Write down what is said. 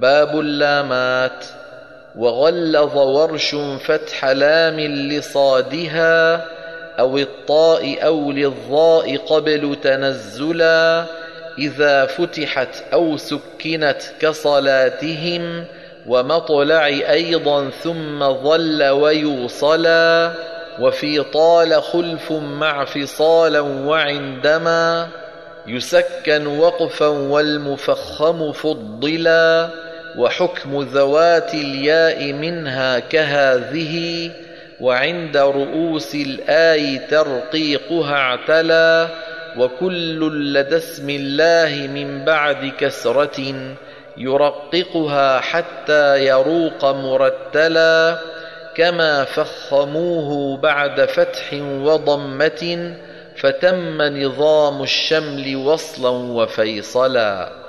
باب اللامات. وغلظ ورش فتح لام لصادها أو الطاء أو للضاء قبل تنزلا إذا فتحت أو سكنت كصلاتهم ومطلع أيضا ثم ظل ويوصلا وفي طال خلف مع فصالا وعندما يسكن وقفا والمفخم فضلا وحكم ذوات الياء منها كهذه وعند رؤوس الآي ترقيقها اعتلى وكل لدى اسم الله من بعد كسرة يرققها حتى يروق مرتلا كما فخموه بعد فتح وضمة فتم نظام الشمل وصلا وفيصلا.